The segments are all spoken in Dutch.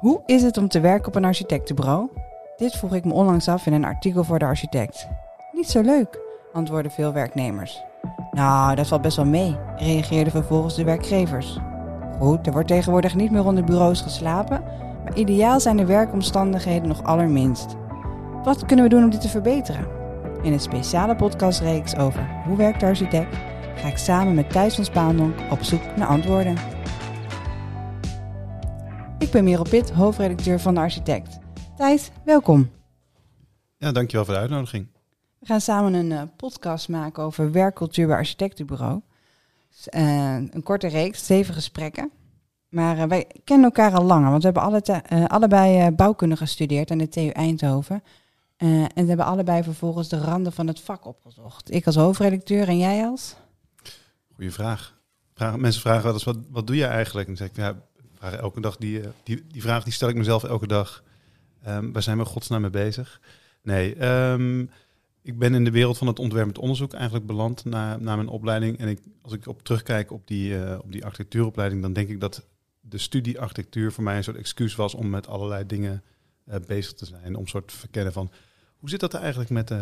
Hoe is het om te werken op een architectenbureau? Dit vroeg ik me onlangs af in een artikel voor de architect. Niet zo leuk, antwoordden veel werknemers. Nou, dat valt best wel mee, reageerden vervolgens de werkgevers. Goed, er wordt tegenwoordig niet meer onder bureaus geslapen, maar ideaal zijn de werkomstandigheden nog allerminst. Wat kunnen we doen om dit te verbeteren? In een speciale podcastreeks over hoe werkt de architect ga ik samen met Thijs van Spaandonk op zoek naar antwoorden. Ik ben Merel Pitt, hoofdredacteur van de Architect. Thijs, welkom. Ja, dankjewel voor de uitnodiging. We gaan samen een uh, podcast maken over werkcultuur bij architectenbureau. Uh, een korte reeks, zeven gesprekken. Maar uh, wij kennen elkaar al langer, want we hebben alle allebei bouwkunde gestudeerd aan de TU Eindhoven. en we hebben allebei vervolgens de randen van het vak opgezocht. Ik als hoofdredacteur en jij als? Goeie vraag. vraag mensen vragen wel eens, wat, wat doe je eigenlijk? En dan zeg ik, ja, elke dag die, die, die vraag die stel ik mezelf elke dag. Um, waar zijn we godsnaam mee bezig? Nee, um, ik ben in de wereld van het ontwerpend onderzoek eigenlijk beland na, na mijn opleiding. En ik, als ik op terugkijk op die, uh, op die architectuuropleiding, dan denk ik dat de studie architectuur voor mij een soort excuus was om met allerlei dingen uh, bezig te zijn. Om soort te verkennen van hoe zit dat eigenlijk met,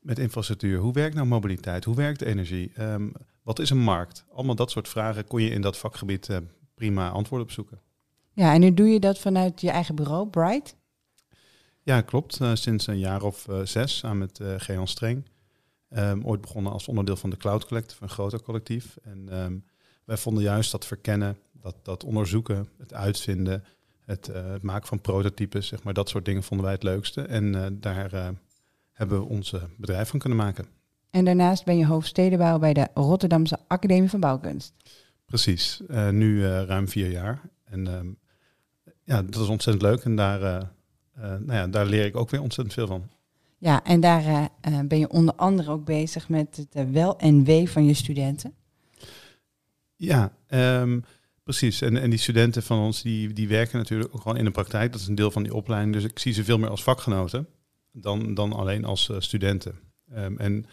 met infrastructuur? Hoe werkt nou mobiliteit? Hoe werkt energie? Um, wat is een markt? Allemaal dat soort vragen kon je in dat vakgebied prima antwoord op zoeken. Ja, en nu doe je dat vanuit je eigen bureau, Bright? Ja, klopt. Uh, sinds een jaar of uh, zes samen met uh, Geon Streng. Um, ooit begonnen als onderdeel van de Cloud Collective, een groter collectief. En um, wij vonden juist dat verkennen, dat, dat onderzoeken, het uitvinden, het, het, maken van prototypes, zeg maar, dat soort dingen vonden wij het leukste. En daar hebben we ons bedrijf van kunnen maken. En daarnaast ben je hoofdstedenbouw bij de Rotterdamse Academie van Bouwkunst. Precies, nu ruim vier jaar. En um, ja, dat is ontzettend leuk. En daar uh, nou ja, daar leer ik ook weer ontzettend veel van. Ja, en daar ben je onder andere ook bezig met het wel en wee van je studenten. Ja, um, precies. En, en die studenten van ons, die, die werken natuurlijk ook gewoon in de praktijk. Dat is een deel van die opleiding. Dus ik zie ze veel meer als vakgenoten dan, dan alleen als studenten. Um, en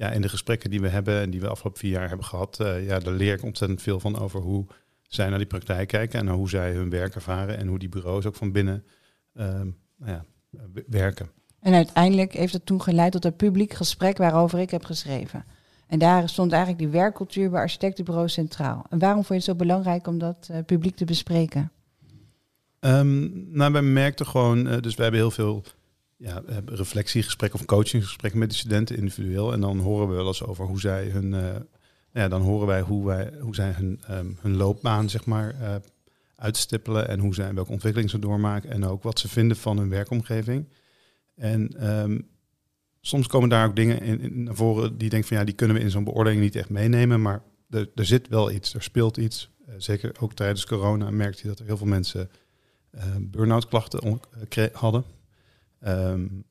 ja, in de gesprekken die we hebben en die we afgelopen vier jaar hebben gehad, ja, daar leer ik ontzettend veel van over hoe zij naar die praktijk kijken en hoe zij hun werk ervaren en hoe die bureaus ook van binnen uh, nou ja, werken. En uiteindelijk heeft het toen geleid tot een publiek gesprek waarover ik heb geschreven. En daar stond eigenlijk die werkcultuur bij architectenbureau centraal. En waarom vond je het zo belangrijk om dat uh, publiek te bespreken? Um, nou, wij merkten gewoon, uh, dus we hebben heel veel ja, reflectiegesprekken of coachinggesprekken met de studenten individueel. En dan horen we wel eens over hoe zij hun, uh, ja, dan horen wij hoe, wij, hoe zij hun, um, hun loopbaan, zeg maar, uitstippelen en hoe zij, welke ontwikkeling ze doormaken en ook wat ze vinden van hun werkomgeving. En um, soms komen daar ook dingen in, naar voren die denken van ja, die kunnen we in zo'n beoordeling niet echt meenemen, maar er, zit wel iets, er speelt iets. Uh, zeker ook tijdens corona merkte je dat er heel veel mensen burn-out klachten hadden. Um,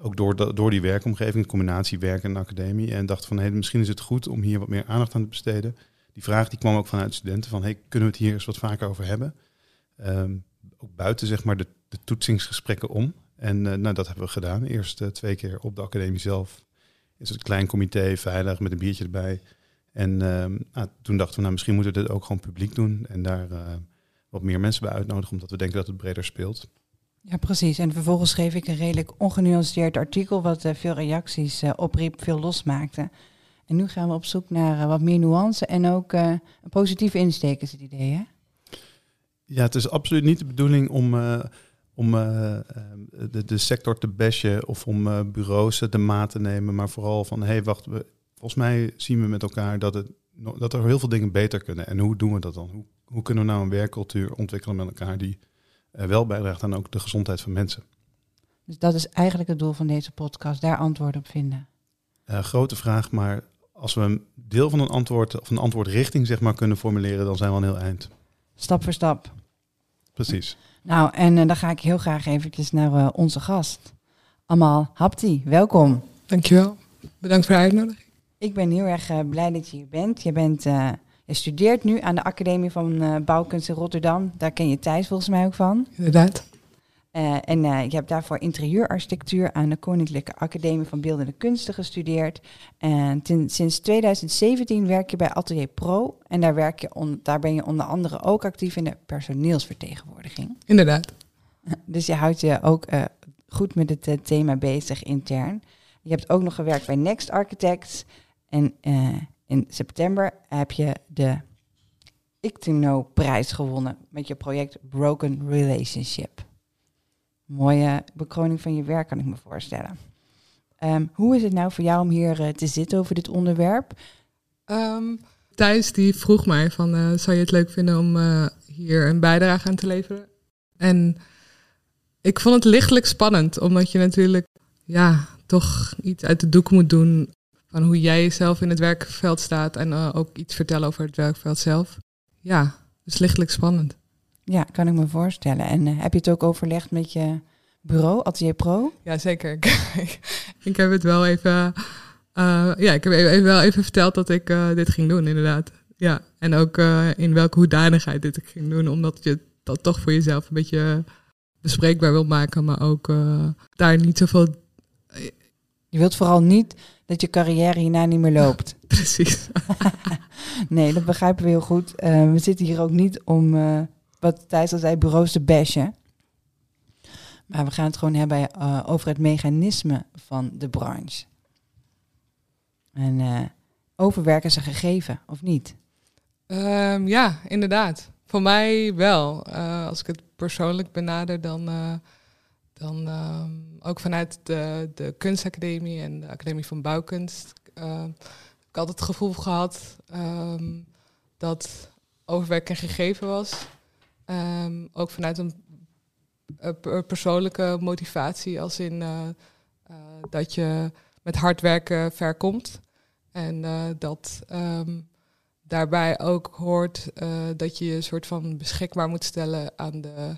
ook door, door die werkomgeving, de combinatie werk en academie. En dacht van misschien is het goed om hier wat meer aandacht aan te besteden die vraag die kwam ook vanuit studenten van, hey, kunnen we het hier eens wat vaker over hebben? Um, ook buiten zeg maar de, de toetsingsgesprekken om. En uh, nou, dat hebben we gedaan. Eerst uh, twee keer op de academie zelf. Is het klein comité, veilig, met een biertje erbij. En um, nou, toen dachten we, nou, misschien moeten we dit ook gewoon publiek doen. En daar uh, wat meer mensen bij uitnodigen, omdat we denken dat het breder speelt. Ja, precies. En vervolgens schreef ik een redelijk ongenuanceerd artikel, wat veel reacties opriep, veel losmaakte. En nu gaan we op zoek naar uh, wat meer nuance en ook een positieve insteek is het idee? Ja, het is absoluut niet de bedoeling om, om de, de, sector te bashen of om bureaus de maat te nemen, maar vooral van, hé, hey, wacht, we, volgens mij zien we met elkaar dat, het, dat er heel veel dingen beter kunnen. En hoe doen we dat dan? Hoe, hoe kunnen we nou een werkcultuur ontwikkelen met elkaar die wel bijdraagt aan ook de gezondheid van mensen? Dus dat is eigenlijk het doel van deze podcast, daar antwoorden op vinden. grote vraag, maar als we een deel van een antwoord of een antwoordrichting zeg maar kunnen formuleren, dan zijn we al een heel eind. Stap voor stap. Precies. Nou, en uh, dan ga ik heel graag eventjes naar uh, onze gast. Amal Hapti, welkom. Dankjewel. Bedankt voor de uitnodiging. Ik ben heel erg uh, blij dat je hier bent. Je, bent, je studeert nu aan de Academie van Bouwkunst in Rotterdam. Daar ken je Thijs volgens mij ook van. Inderdaad. Eh, en eh, je hebt daarvoor interieurarchitectuur aan de Koninklijke Academie van Beeldende Kunsten gestudeerd. En sinds 2017 werk je bij Atelier Pro. En daar, werk je on- daar ben je onder andere ook actief in de personeelsvertegenwoordiging. Inderdaad. Dus je houdt je ook eh, goed met het eh, thema bezig intern. Je hebt ook nog gewerkt bij Next Architects. En eh, in september heb je de ICTINO-prijs gewonnen met je project Broken Relationship. Mooie bekroning van je werk, kan ik me voorstellen. Ehm, hoe is het nou voor jou om hier eh, te zitten over dit onderwerp? Ehm, Thijs die vroeg mij van, eh, zou je het leuk vinden om eh, hier een bijdrage aan te leveren? En ik vond het lichtelijk spannend, omdat je natuurlijk ja, toch iets uit de doek moet doen van hoe jij jezelf in het werkveld staat en eh, ook iets vertellen over het werkveld zelf. Ja, dus lichtelijk spannend. Ja, kan ik me voorstellen. En eh, heb je het ook overlegd met je bureau, Atelier Pro? Ja, zeker. Ik, heb het wel even. eh, ja, ik heb even, wel even verteld dat ik dit ging doen, inderdaad. Ja, en ook in welke hoedanigheid dit ik ging doen, omdat je dat toch voor jezelf een beetje bespreekbaar wil maken, maar ook daar niet zoveel. Je wilt vooral niet dat je carrière hierna niet meer loopt. Precies. Nee, dat begrijpen we heel goed. Eh, we zitten hier ook niet om, eh, wat Thijs al zei, bureaus te bashen. Maar we gaan het gewoon hebben eh, over het mechanisme van de branche. En overwerken ze gegeven, of niet? Ehm, ja, inderdaad. Voor mij wel. Als ik het persoonlijk benader, dan, dan ehm, ook vanuit de, de kunstacademie en de academie van bouwkunst. eh, heb ik altijd het gevoel gehad ehm, dat overwerken gegeven was. Ehm, ook vanuit een per- persoonlijke motivatie, als in eh, eh, dat je met hard werken ver komt. En dat daarbij ook hoort dat je je soort van beschikbaar moet stellen aan, de,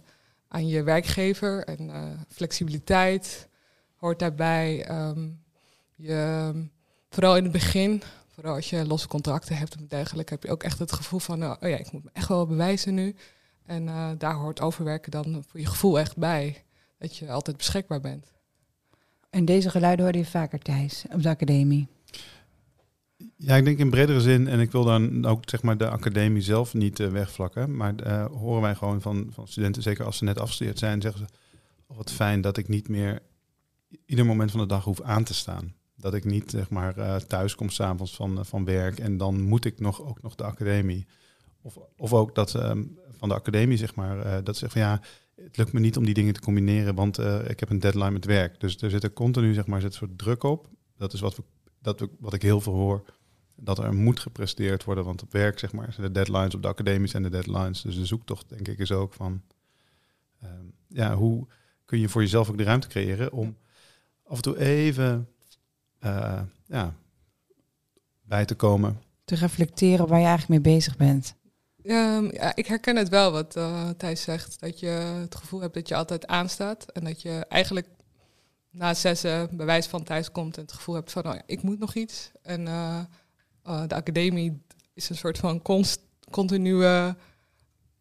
aan je werkgever. En eh, flexibiliteit hoort daarbij. ehm, je, vooral in het begin, vooral als je losse contracten hebt en dergelijke, heb je ook echt het gevoel van, eh, oh ja, ik moet me echt wel bewijzen nu. En eh, daar hoort overwerken dan voor je gevoel echt bij. Dat je altijd beschikbaar bent. En deze geluiden hoorde je vaker, Thijs, op de academie. Ja, ik denk in bredere zin, en ik wil dan ook zeg maar, de academie zelf niet eh, wegvlakken, maar eh, horen wij gewoon van, van studenten, zeker als ze net afgestudeerd zijn, zeggen ze, oh, wat fijn dat ik niet meer ieder moment van de dag hoef aan te staan. Dat ik niet zeg maar, eh, thuis kom s'avonds van, van werk en dan moet ik nog, ook nog de academie. Of, of ook dat ehm, van de academie, zeg maar, dat ze zeggen van ja, het lukt me niet om die dingen te combineren, want ik heb een deadline met werk. Dus er zit er continu zeg maar, zit soort druk op. Dat is wat, we, dat wat ik heel veel hoor dat er moet gepresteerd worden. Want op werk, zeg maar, zijn de deadlines op de academie zijn de deadlines. Dus de zoektocht, denk ik, is ook van... ehm, ja, hoe kun je voor jezelf ook de ruimte creëren om af en toe even eh, ja, bij te komen. Te reflecteren waar je eigenlijk mee bezig bent. Ehm, ja, ik herken het wel wat eh, Thijs zegt. Dat je het gevoel hebt dat je altijd aanstaat. En dat je eigenlijk na zessen bewijs van thuis komt en het gevoel hebt van, oh ja, ik moet nog iets. En eh, eh, de academie is een soort van const, continue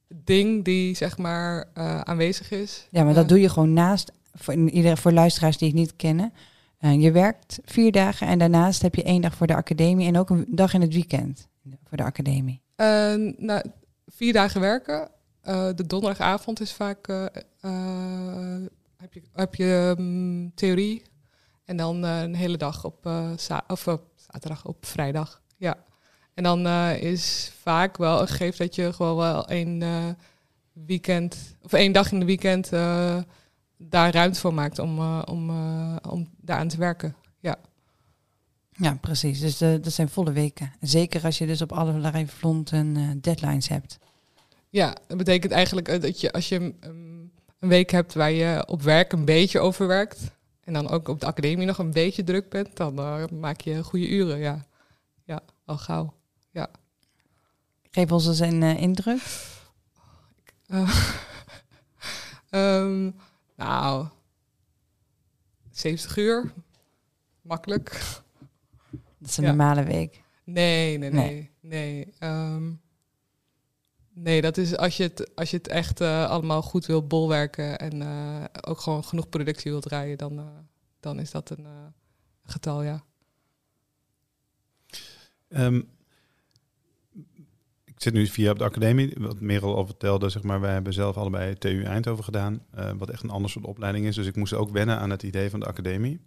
ding die zeg maar eh, aanwezig is. Ja, maar dat doe je gewoon naast, voor, iedereen, voor luisteraars die het niet kennen. Je werkt vier dagen en daarnaast heb je één dag voor de academie en ook een dag in het weekend voor de academie. Nou, vier dagen werken. De donderdagavond is vaak heb je, heb je mm, theorie en dan eh, een hele dag op eh, za- of op zaterdag op vrijdag. Ja. En dan eh, is vaak wel een gegeven dat je gewoon wel één eh, weekend of één dag in de weekend eh, daar ruimte voor maakt om, eh, om, eh, om daaraan te werken. Ja, precies. Dus eh, dat zijn volle weken. Zeker als je dus op allerlei fronten eh, deadlines hebt. Ja, dat betekent eigenlijk eh, dat je als je um, een week hebt waar je op werk een beetje overwerkt en dan ook op de academie nog een beetje druk bent, dan eh, maak je goede uren. Ja, ja al gauw. Geef ons eens een eh, indruk. Eh, ehm, nou, 70 uur. Makkelijk. Dat is een Ja. normale week. Nee, nee, Nee. nee. Nee, Ehm, Nee, dat is als je het, als je het echt uh, allemaal goed wil bolwerken en uh, ook gewoon genoeg productie wilt draaien, dan, uh, dan is dat een getal, ja. Um, ik zit nu via de academie, wat Merel al vertelde, zeg maar, wij hebben zelf allebei TU Eindhoven gedaan, wat echt een ander soort opleiding is. Dus ik moest ook wennen aan het idee van de academie.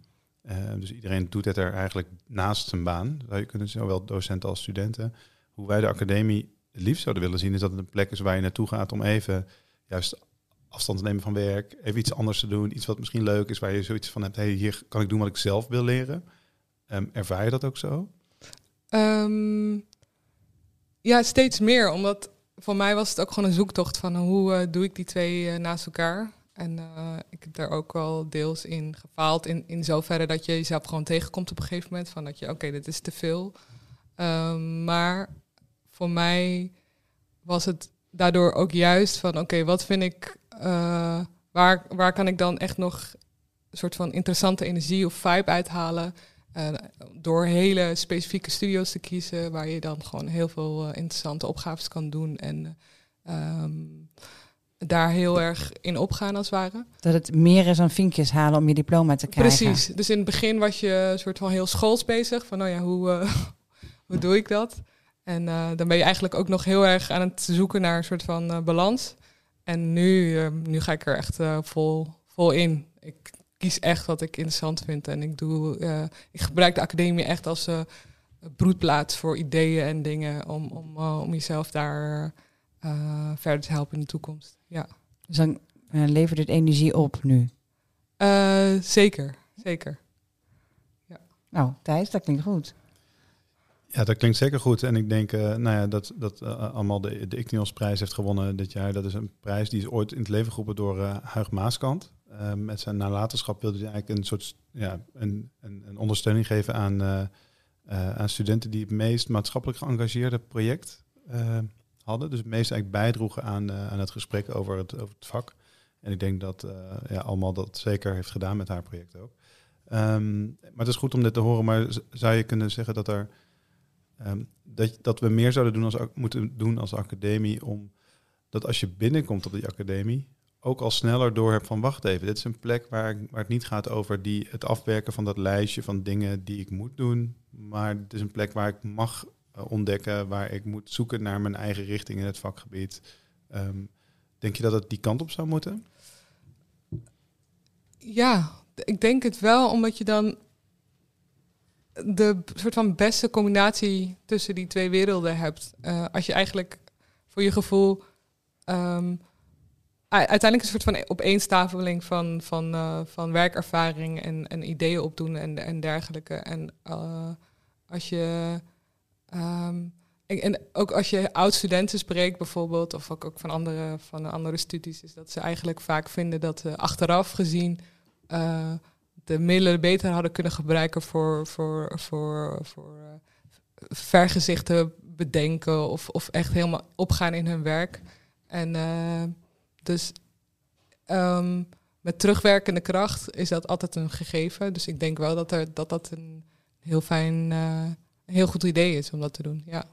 dus iedereen doet het er eigenlijk naast zijn baan, zou je kunnen zowel docenten als studenten. Hoe wij de academie liefst zouden willen zien, is dat het een plek is waar je naartoe gaat om even juist afstand te nemen van werk, even iets anders te doen, iets wat misschien leuk is, waar je zoiets van hebt, hey, hier kan ik doen wat ik zelf wil leren. Um, ervaar je dat ook zo? Um, ja, steeds meer, omdat voor mij was het ook gewoon een zoektocht van hoe uh, doe ik die twee uh, naast elkaar. En uh, ik heb daar ook wel deels in gefaald, in, in zoverre dat je jezelf gewoon tegenkomt op een gegeven moment, van dat je, oké, dit is te veel. Um, maar voor mij was het daardoor ook juist van oké, wat vind ik, uh, waar, waar kan ik dan echt nog een soort van interessante energie of vibe uithalen? Uh, door hele specifieke studio's te kiezen, waar je dan gewoon heel veel uh, interessante opgaves kan doen en um, daar heel erg in opgaan als het ware. Dat het meer is dan vinkjes halen om je diploma te krijgen. Precies. Dus in het begin was je een soort van heel schools bezig. Van, nou ja, hoe, hoe doe ik dat? En uh, dan ben je eigenlijk ook nog heel erg aan het zoeken naar een soort van uh, balans. En nu, uh, nu ga ik er echt vol, vol in. Ik kies echt wat ik interessant vind. En ik, doe, ik gebruik de academie echt als broedplaats voor ideeën en dingen. Om, om, om jezelf daar verder te helpen in de toekomst. Ja. Dus dan levert het energie op nu? zeker, zeker. Ja. Nou, Thijs, dat klinkt goed. Ja, dat klinkt zeker goed. En ik denk uh, nou ja, dat, dat uh, allemaal de, de prijs heeft gewonnen dit jaar. Dat is een prijs die is ooit in het leven geroepen door Huig Maaskant. met zijn nalatenschap wilde hij eigenlijk een soort ja, een, een, een ondersteuning geven aan, aan studenten die het meest maatschappelijk geëngageerde project hadden. Dus het meest eigenlijk bijdroegen aan, aan het gesprek over het, over het vak. En ik denk dat ja, allemaal dat zeker heeft gedaan met haar project ook. Um, maar het is goed om dit te horen. Maar zou je kunnen zeggen dat er Um, dat, dat we meer zouden doen als, moeten doen als academie om dat als je binnenkomt op die academie, ook al sneller door hebt van wacht even, dit is een plek waar, waar het niet gaat over die, het afwerken van dat lijstje van dingen die ik moet doen, maar het is een plek waar ik mag uh, ontdekken, waar ik moet zoeken naar mijn eigen richting in het vakgebied. Um, denk je dat het die kant op zou moeten? Ja, ik denk het wel, omdat je dan de soort van beste combinatie tussen die twee werelden hebt. Uh, als je eigenlijk voor je gevoel um, uiteindelijk een soort van opeenstapeling van, van, uh, van werkervaring en, en ideeën opdoen en, en dergelijke. En uh, als je en, en, ook als je oud-studenten spreekt bijvoorbeeld, of ook, ook van, andere, van andere studies, is dat ze eigenlijk vaak vinden dat achteraf gezien de middelen beter hadden kunnen gebruiken voor, voor, voor, voor uh, vergezichten bedenken of, of echt helemaal opgaan in hun werk. En uh, dus um, met terugwerkende kracht is dat altijd een gegeven. Dus ik denk wel dat er, dat, dat een heel fijn, een heel goed idee is om dat te doen. Ja.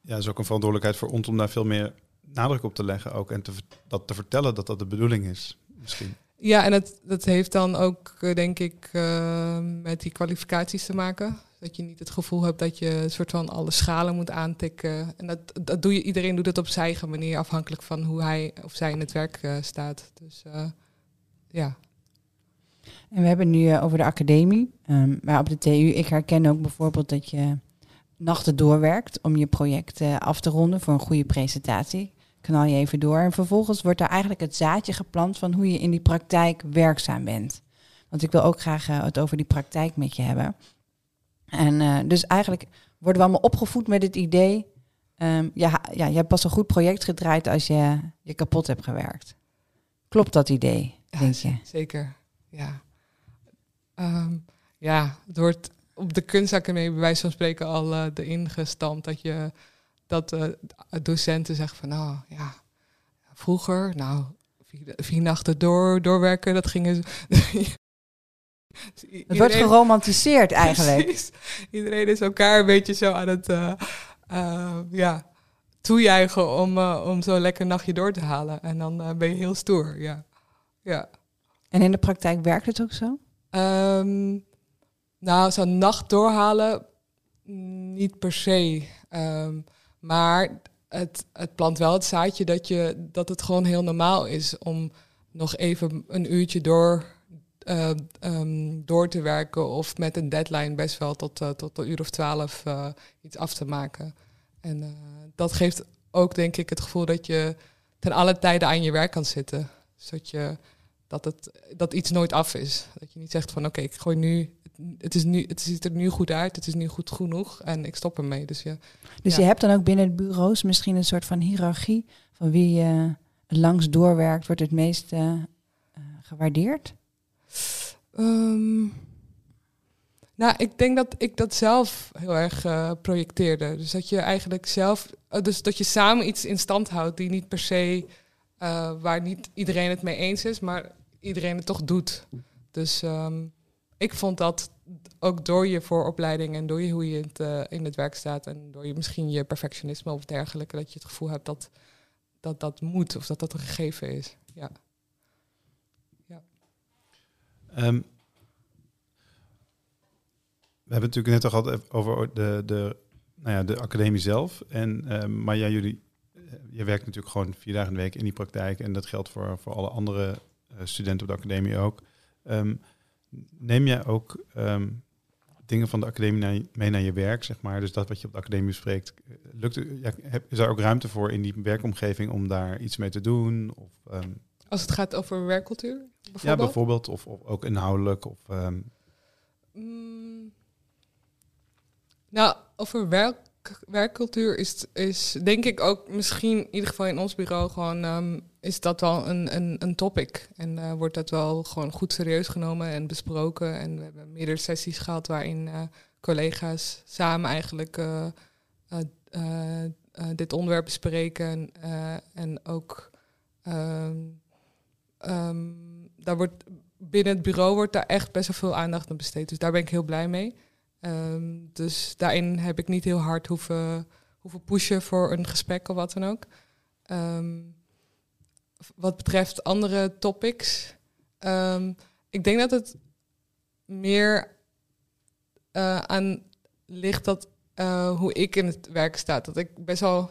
Ja, is ook een verantwoordelijkheid voor ons om daar veel meer nadruk op te leggen ook en te, dat te vertellen dat dat de bedoeling is. Misschien. Ja, en dat, dat heeft dan ook, uh, denk ik, uh, met die kwalificaties te maken. Dat je niet het gevoel hebt dat je een soort van alle schalen moet aantikken. En dat, dat doe je, iedereen doet het op zijn eigen manier, afhankelijk van hoe hij of zij in het werk uh, staat. Dus ja. En we hebben nu over de academie. Um, maar op de TU, ik herken ook bijvoorbeeld dat je nachten doorwerkt om je project af te ronden voor een goede presentatie knal je even door. En vervolgens wordt er eigenlijk het zaadje geplant van hoe je in die praktijk werkzaam bent. Want ik wil ook graag uh, het over die praktijk met je hebben. En uh, dus eigenlijk worden we allemaal opgevoed met het idee. Um, ja, ja, je hebt pas een goed project gedraaid als je je kapot hebt gewerkt. Klopt dat idee, denk je? Zeker, ja. Um, ja, het wordt op de kunstacademie bij wijze van spreken al uh, erin gestampt dat je dat uh, docenten zeggen van, nou ja, vroeger, nou, vier, vier nachten door, doorwerken, dat gingen Het wordt geromantiseerd eigenlijk. Precies. Iedereen is elkaar een beetje zo aan het, uh, uh, ja, toejuichen om, uh, om zo'n lekker nachtje door te halen. En dan ben je heel stoer, ja. ja. En in de praktijk werkt het ook zo? Um, nou, zo'n nacht doorhalen, niet per se. Um, maar het, het plant wel het zaadje dat, je, dat het gewoon heel normaal is om nog even een uurtje door, uh, um, door te werken of met een deadline best wel tot, uh, tot een uur of twaalf uh, iets af te maken. En dat geeft ook denk ik het gevoel dat je ten alle tijden aan je werk kan zitten. Zodat je dat, het, dat iets nooit af is. Dat je niet zegt van oké, ik gooi nu het, is nu, het ziet er nu goed uit, het is nu goed genoeg en ik stop ermee. Dus, je, dus je hebt dan ook binnen de bureaus misschien een soort van hiërarchie van wie je langs doorwerkt, wordt het meest uh, gewaardeerd? Um, nou, ik denk dat ik dat zelf heel erg uh, projecteerde. Dus dat je eigenlijk zelf, dus dat je samen iets in stand houdt die niet per se, waar niet iedereen het mee eens is, maar iedereen het toch doet. Dus um, ik vond dat ook door je vooropleiding en door je, hoe je in het, uh, in het werk staat en door je misschien je perfectionisme of dergelijke, dat je het gevoel hebt dat dat, dat moet of dat dat een gegeven is. Ja. ja. Um, we hebben het natuurlijk net al gehad over de, de, nou ja, de academie zelf. En, um, maar ja, jullie, je werkt natuurlijk gewoon vier dagen in de week in die praktijk. En dat geldt voor, voor alle andere uh, studenten op de academie ook. Um, neem jij ook um, dingen van de academie mee naar je werk, zeg maar? Dus dat wat je op de academie bespreekt, lukt, ja, is daar ook ruimte voor in die werkomgeving om daar iets mee te doen? Of, um, Als het gaat over werkcultuur? Bijvoorbeeld? Ja, bijvoorbeeld. Of, of ook inhoudelijk. Of, um... mm, nou, over werk, werkcultuur is, is denk ik ook misschien, in ieder geval in ons bureau, gewoon um, is dat wel een, een, een topic. En uh, wordt dat wel gewoon goed serieus genomen en besproken. En we hebben meerdere sessies gehad waarin uh, collega's samen eigenlijk uh, dit onderwerp bespreken. en ook um, um, daar wordt binnen het bureau wordt daar echt best wel veel aandacht aan besteed. Dus daar ben ik heel blij mee. Um, dus daarin heb ik niet heel hard hoeven, hoeven pushen voor een gesprek of wat dan ook. Um, wat betreft andere topics, um, ik denk dat het meer uh, aan ligt dat uh, hoe ik in het werk sta. Dat ik best wel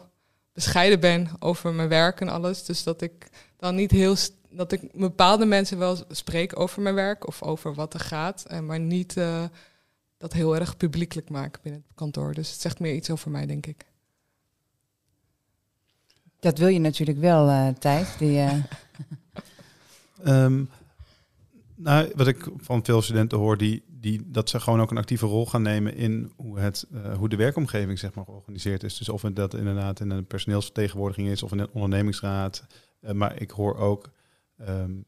bescheiden ben over mijn werk en alles. Dus dat ik dan niet heel dat ik bepaalde mensen wel spreek over mijn werk of over wat er gaat, maar niet uh, dat heel erg publiekelijk maken binnen het kantoor. Dus het zegt meer iets over mij, denk ik. Dat wil je natuurlijk wel, uh, Thijs. Die, uh... um, nou, wat ik van veel studenten hoor, die, die, dat ze gewoon ook een actieve rol gaan nemen in hoe, het, uh, hoe de werkomgeving zeg maar, georganiseerd is. Dus of het dat inderdaad in een personeelsvertegenwoordiging is of in een ondernemingsraad. maar ik hoor ook, um,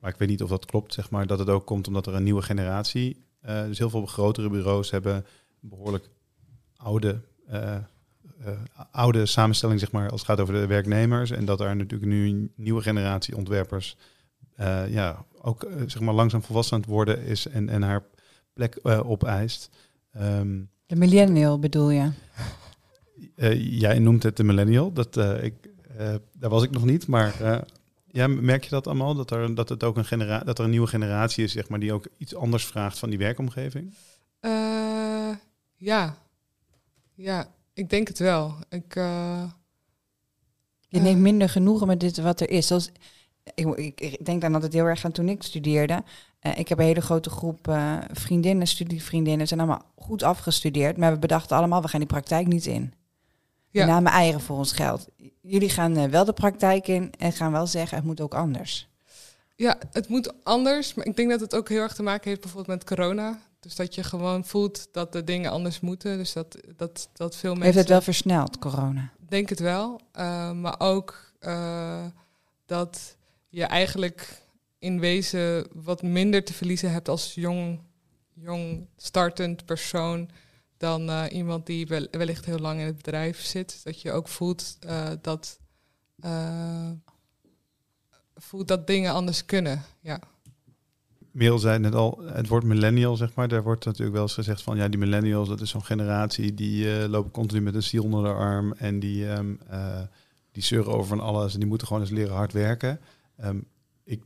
maar ik weet niet of dat klopt, zeg maar, dat het ook komt omdat er een nieuwe generatie uh, dus heel veel grotere bureaus hebben behoorlijk oude, uh, uh, oude samenstelling, zeg maar, als het gaat over de werknemers. En dat er natuurlijk nu een nieuwe generatie ontwerpers ja, ook zeg maar langzaam volwassen aan het worden is en, en haar plek opeist. Um, de millennial bedoel je? jij noemt het de millennial. Dat, ik, daar was ik nog niet, maar ja, merk je dat allemaal? Dat er, dat het ook een, genera dat er een nieuwe generatie is, zeg maar, die ook iets anders vraagt van die werkomgeving? Uh, ja. Ja, ik denk het wel. Ik, uh, je neemt minder genoegen met dit wat er is. Zoals, ik, ik, ik denk dan altijd heel erg aan toen ik studeerde. Uh, ik heb een hele grote groep uh, vriendinnen, studievriendinnen, zijn allemaal goed afgestudeerd. Maar we bedachten allemaal, we gaan die praktijk niet in. Ja. We namen eieren voor ons geld jullie gaan uh, wel de praktijk in en gaan wel zeggen, het moet ook anders. Ja, het moet anders. Maar ik denk dat het ook heel erg te maken heeft bijvoorbeeld met corona. Dus dat je gewoon voelt dat de dingen anders moeten. Dus dat, dat, dat veel mensen... Heeft het wel versneld, corona? Denk het wel. Uh, maar ook uh, dat je eigenlijk in wezen wat minder te verliezen hebt als jong, jong startend persoon dan uh, iemand die wel, wellicht heel lang in het bedrijf zit. Dat je ook voelt uh, dat, uh, voelt dat dingen anders kunnen. Ja. Merel zei net al, het woord millennial, zeg maar. Daar wordt natuurlijk wel eens gezegd van, ja, die millennials, dat is zo'n generatie die lopen continu met een ziel onder de arm en die, uh, die zeuren over van alles en die moeten gewoon eens leren hard werken. Um, ik,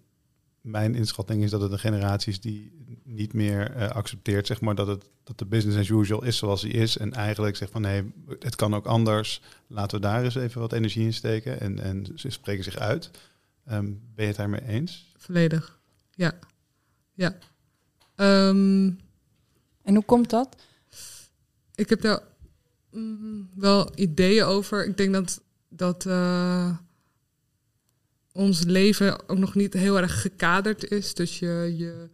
mijn inschatting is dat het een generatie is die niet meer uh, accepteert, zeg maar, dat, het, dat de business as usual is zoals die is. En eigenlijk zegt van, nee, het kan ook anders. Laten we daar eens even wat energie in steken. En, en ze spreken zich uit. Um, ben je het daarmee eens? Volledig, ja. Ja. Um, en hoe komt dat? Ik heb daar mm, wel ideeën over. Ik denk dat, dat uh, ons leven ook nog niet heel erg gekaderd is. Dus je, je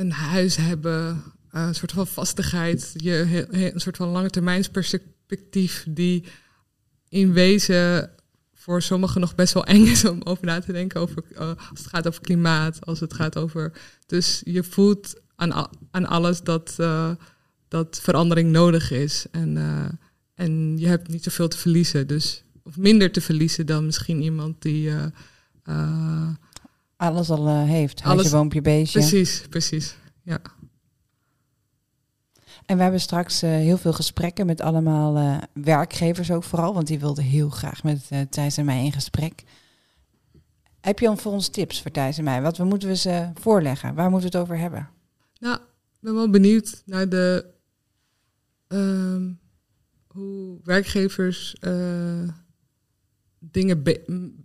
een huis hebben, uh, een soort van vastigheid, je, een soort van lange termijnsperspectief die in wezen voor sommigen nog best wel eng is om over na te denken. Over, uh, als het gaat over klimaat, als het gaat over. Dus je voelt aan, alles dat, uh, dat verandering nodig is. En, en je hebt niet zoveel te verliezen. Dus, of minder te verliezen dan misschien iemand die. Alles al heeft. Huisje, alles, boompje, beestje. Precies, precies. Ja. En we hebben straks uh, heel veel gesprekken met allemaal uh, werkgevers ook vooral, want die wilden heel graag met uh, Thijs en mij in gesprek. Heb je dan voor ons tips voor Thijs en mij? Wat moeten we ze voorleggen? Waar moeten we het over hebben? Nou, ik ben wel benieuwd naar de um, hoe werkgevers dingen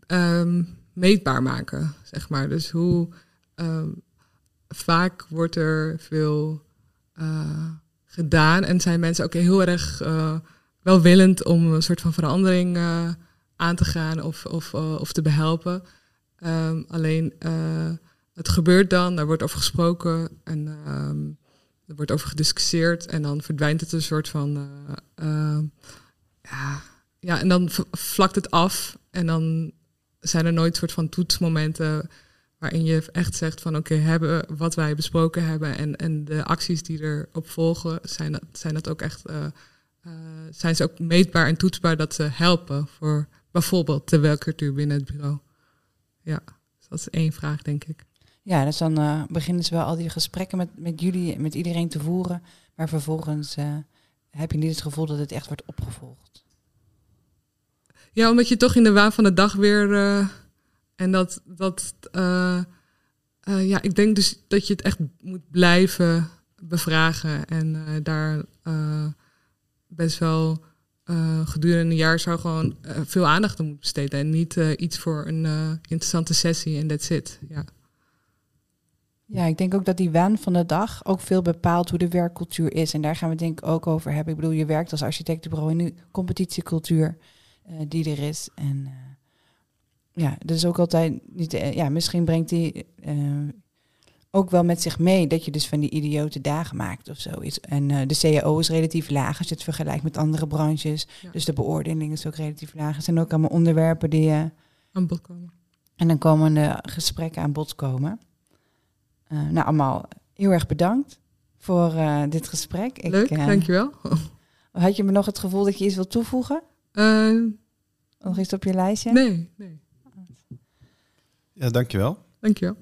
um, meetbaar maken, zeg maar. Dus hoe um, vaak wordt er veel gedaan. En zijn mensen ook heel erg uh, welwillend om een soort van verandering uh, aan te gaan of, of, of te behelpen. Um, alleen het gebeurt dan, daar wordt over gesproken en um, er wordt over gediscussieerd. En dan verdwijnt het een soort van. ja, ja, en dan vlakt het af. En dan zijn er nooit soort van toetsmomenten waarin je echt zegt van oké, hebben wat wij besproken hebben en, en de acties die erop volgen, zijn dat, zijn dat ook echt, uh, uh, zijn ze ook meetbaar en toetsbaar dat ze helpen voor bijvoorbeeld de welcultuur binnen het bureau? Ja, dus dat is één vraag, denk ik. Ja, dus dan uh, beginnen ze wel al die gesprekken met, met jullie, met iedereen te voeren, maar vervolgens heb je niet het gevoel dat het echt wordt opgevolgd. Ja, omdat je toch in de waan van de dag weer en dat, dat uh, uh, ja, ik denk dus dat je het echt moet blijven bevragen. En daar best wel gedurende een jaar zou gewoon veel aandacht aan moeten besteden. En niet iets voor een interessante sessie en that's it. Ja. Ja, ik denk ook dat die waan van de dag ook veel bepaalt hoe de werkcultuur is. En daar gaan we denk ik ook over hebben. Ik bedoel, je werkt als architectenbureau in de competitiecultuur die er is. En ja, dat is ook altijd niet. Eh, ja, misschien brengt die ook wel met zich mee dat je dus van die idiote dagen maakt of zoiets. En uh, de CAO is relatief laag als je het vergelijkt met andere branches. Ja. Dus de beoordeling is ook relatief laag. Er zijn ook allemaal onderwerpen die uh, aan bod komen. En dan komen de gesprekken aan bod komen. nou, allemaal heel erg bedankt voor dit gesprek. Leuk, Ik, dankjewel. Had je me nog het gevoel dat je iets wilt toevoegen? Nog iets op je lijstje? Nee, nee. Ja, dankjewel. Dankjewel.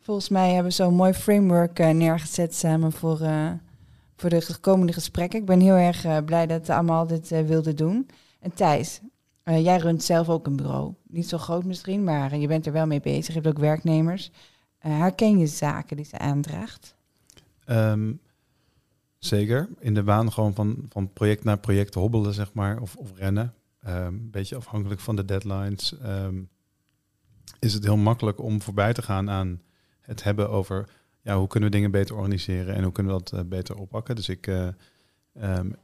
Volgens mij hebben we zo'n mooi framework uh, neergezet samen voor, uh, voor de komende gesprekken. Ik ben heel erg uh, blij dat we allemaal dit wilden doen. En Thijs, jij runt zelf ook een bureau. Niet zo groot misschien, maar je bent er wel mee bezig. Je hebt ook werknemers. herken je zaken die ze aandraagt? Um, zeker. In de baan gewoon van, van project naar project hobbelen, zeg maar, of, of rennen. Um, een beetje afhankelijk van de deadlines. Um, is het heel makkelijk om voorbij te gaan aan het hebben over ja, hoe kunnen we dingen beter organiseren en hoe kunnen we dat uh, beter oppakken. Dus ik, uh, um,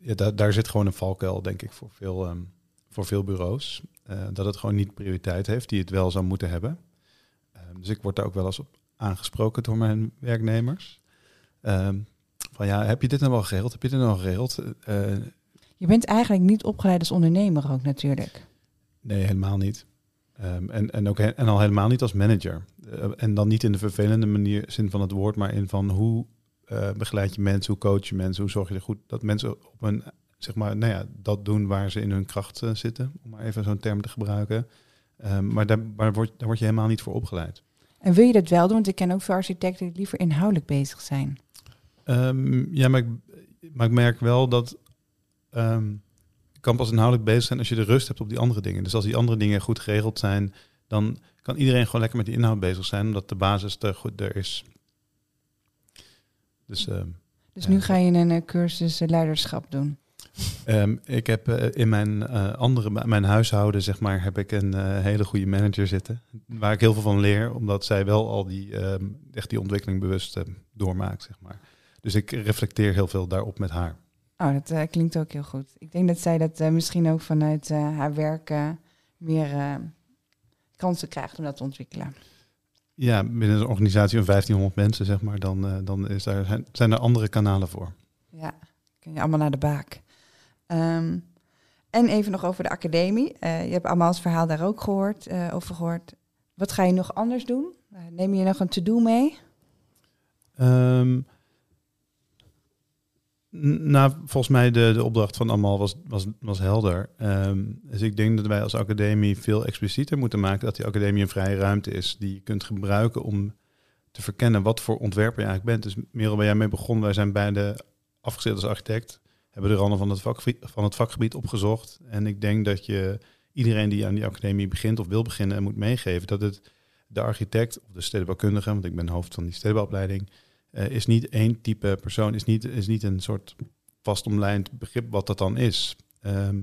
ja, da daar zit gewoon een valkuil, denk ik, voor veel, um, voor veel bureaus. Uh, dat het gewoon niet prioriteit heeft, die het wel zou moeten hebben. Um, dus ik word daar ook wel eens op aangesproken door mijn werknemers. Van ja, heb je dit nou wel geregeld? Heb je dit nou geregeld? je bent eigenlijk niet opgeleid als ondernemer ook natuurlijk. Nee, helemaal niet. Um, en, en, ook en al helemaal niet als manager. Uh, en dan niet in de vervelende manier, zin van het woord, maar in van hoe uh, begeleid je mensen, hoe coach je mensen, hoe zorg je er goed dat mensen op een, zeg maar, nou ja, dat doen waar ze in hun kracht uh, zitten, om maar even zo'n term te gebruiken. Um, maar daar, daar, word, daar word je helemaal niet voor opgeleid. En wil je dat wel doen? Want ik ken ook veel architecten die liever inhoudelijk bezig zijn. Ehm, ja, maar ik, maar ik merk wel dat je kan pas inhoudelijk bezig zijn als je de rust hebt op die andere dingen. Dus als die andere dingen goed geregeld zijn, dan kan iedereen gewoon lekker met die inhoud bezig zijn, omdat de basis er goed er is. Dus, ehm, Dus Ja. nu ga je een eh, cursus eh, leiderschap doen. Ik heb eh, in mijn andere, mijn huishouden, zeg maar, heb ik een hele goede manager zitten. Waar ik heel veel van leer, omdat zij wel al die, echt die ontwikkeling bewust doormaakt, zeg maar. Dus ik reflecteer heel veel daarop met haar. Oh, dat eh, klinkt ook heel goed. Ik denk dat zij dat eh, misschien ook vanuit eh, haar werk meer kansen krijgt om dat te ontwikkelen. Ja, binnen een organisatie van 1500 mensen, zeg maar, dan, dan is daar, zijn- er andere kanalen voor. Ja, kun je allemaal naar de baak. Ehm, en even nog over de academie. Je hebt allemaal het verhaal daar ook gehoord, eh, over gehoord. Wat ga je nog anders doen? Neem je nog een to-do mee? Ehm, nou, volgens mij de, de opdracht van Amal was, was, was helder. Ehm, dus ik denk dat wij als academie veel explicieter moeten maken dat die academie een vrije ruimte is die je kunt gebruiken om te verkennen wat voor ontwerper je eigenlijk bent. Dus Merel, waar jij mee begon, wij zijn beide afgestudeerd als architect, hebben de randen van het, vakgebied, van het vakgebied opgezocht. En ik denk dat je iedereen die aan die academie begint of wil beginnen moet meegeven dat het de architect of de stedenbouwkundige, want ik ben hoofd van die stedenbouwopleiding, eh, is niet één type persoon, is niet, is niet een soort vastomlijnd begrip wat dat dan is. Ehm,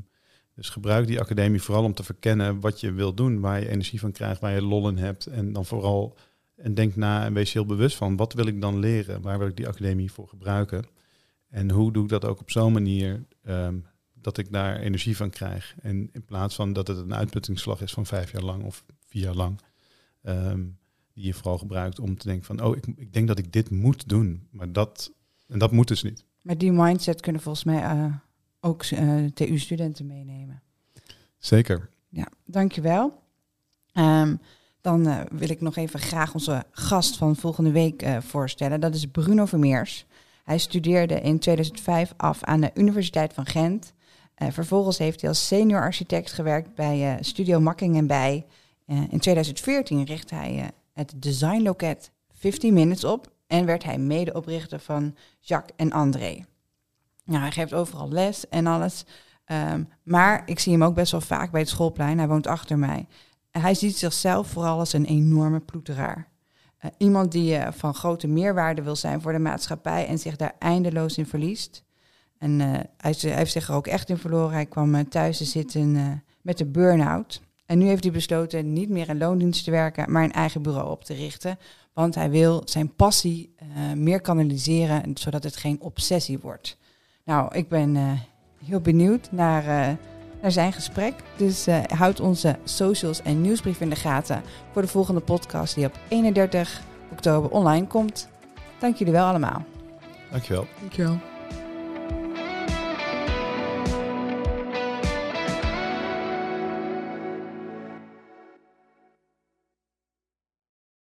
dus gebruik die academie vooral om te verkennen wat je wil doen, waar je energie van krijgt, waar je lol in hebt. En dan vooral, en denk na en wees heel bewust van, wat wil ik dan leren? Waar wil ik die academie voor gebruiken? En hoe doe ik dat ook op zo'n manier ehm, dat ik daar energie van krijg? En in plaats van dat het een uitputtingsslag is van vijf jaar lang of vier jaar lang. ehm, die je vooral gebruikt om te denken van, oh, ik, ik denk dat ik dit moet doen. Maar dat, en dat moet dus niet. Met die mindset kunnen volgens mij eh, ook eh, TU-studenten meenemen. Zeker. Ja, dankjewel. Ehm dan eh, wil ik nog even graag onze gast van volgende week voorstellen. Dat is Bruno Vermeers. Hij studeerde in 2005 af aan de Universiteit van Gent. Vervolgens heeft hij als senior architect gewerkt bij Studio Makking en bij. In 2014 richtte hij het designloket 15 Minutes op en werd hij medeoprichter van Jacques en André. Nou, hij geeft overal les en alles. Ehm, maar ik zie hem ook best wel vaak bij het schoolplein. Hij woont achter mij. Hij ziet zichzelf vooral als een enorme ploeteraar. Eh, iemand die eh, van grote meerwaarde wil zijn voor de maatschappij en zich daar eindeloos in verliest. En eh, hij, hij heeft zich er ook echt in verloren. Hij kwam thuis te zitten met een burn-out. En nu heeft hij besloten niet meer in loondienst te werken, maar een eigen bureau op te richten. Want hij wil zijn passie eh, meer kanaliseren, zodat het geen obsessie wordt. Nou, ik ben eh, heel benieuwd naar, eh, naar zijn gesprek. Dus eh, houd onze socials en nieuwsbrief in de gaten voor de volgende podcast die op 31 oktober online komt. Dank jullie wel allemaal. Dankjewel. Dankjewel.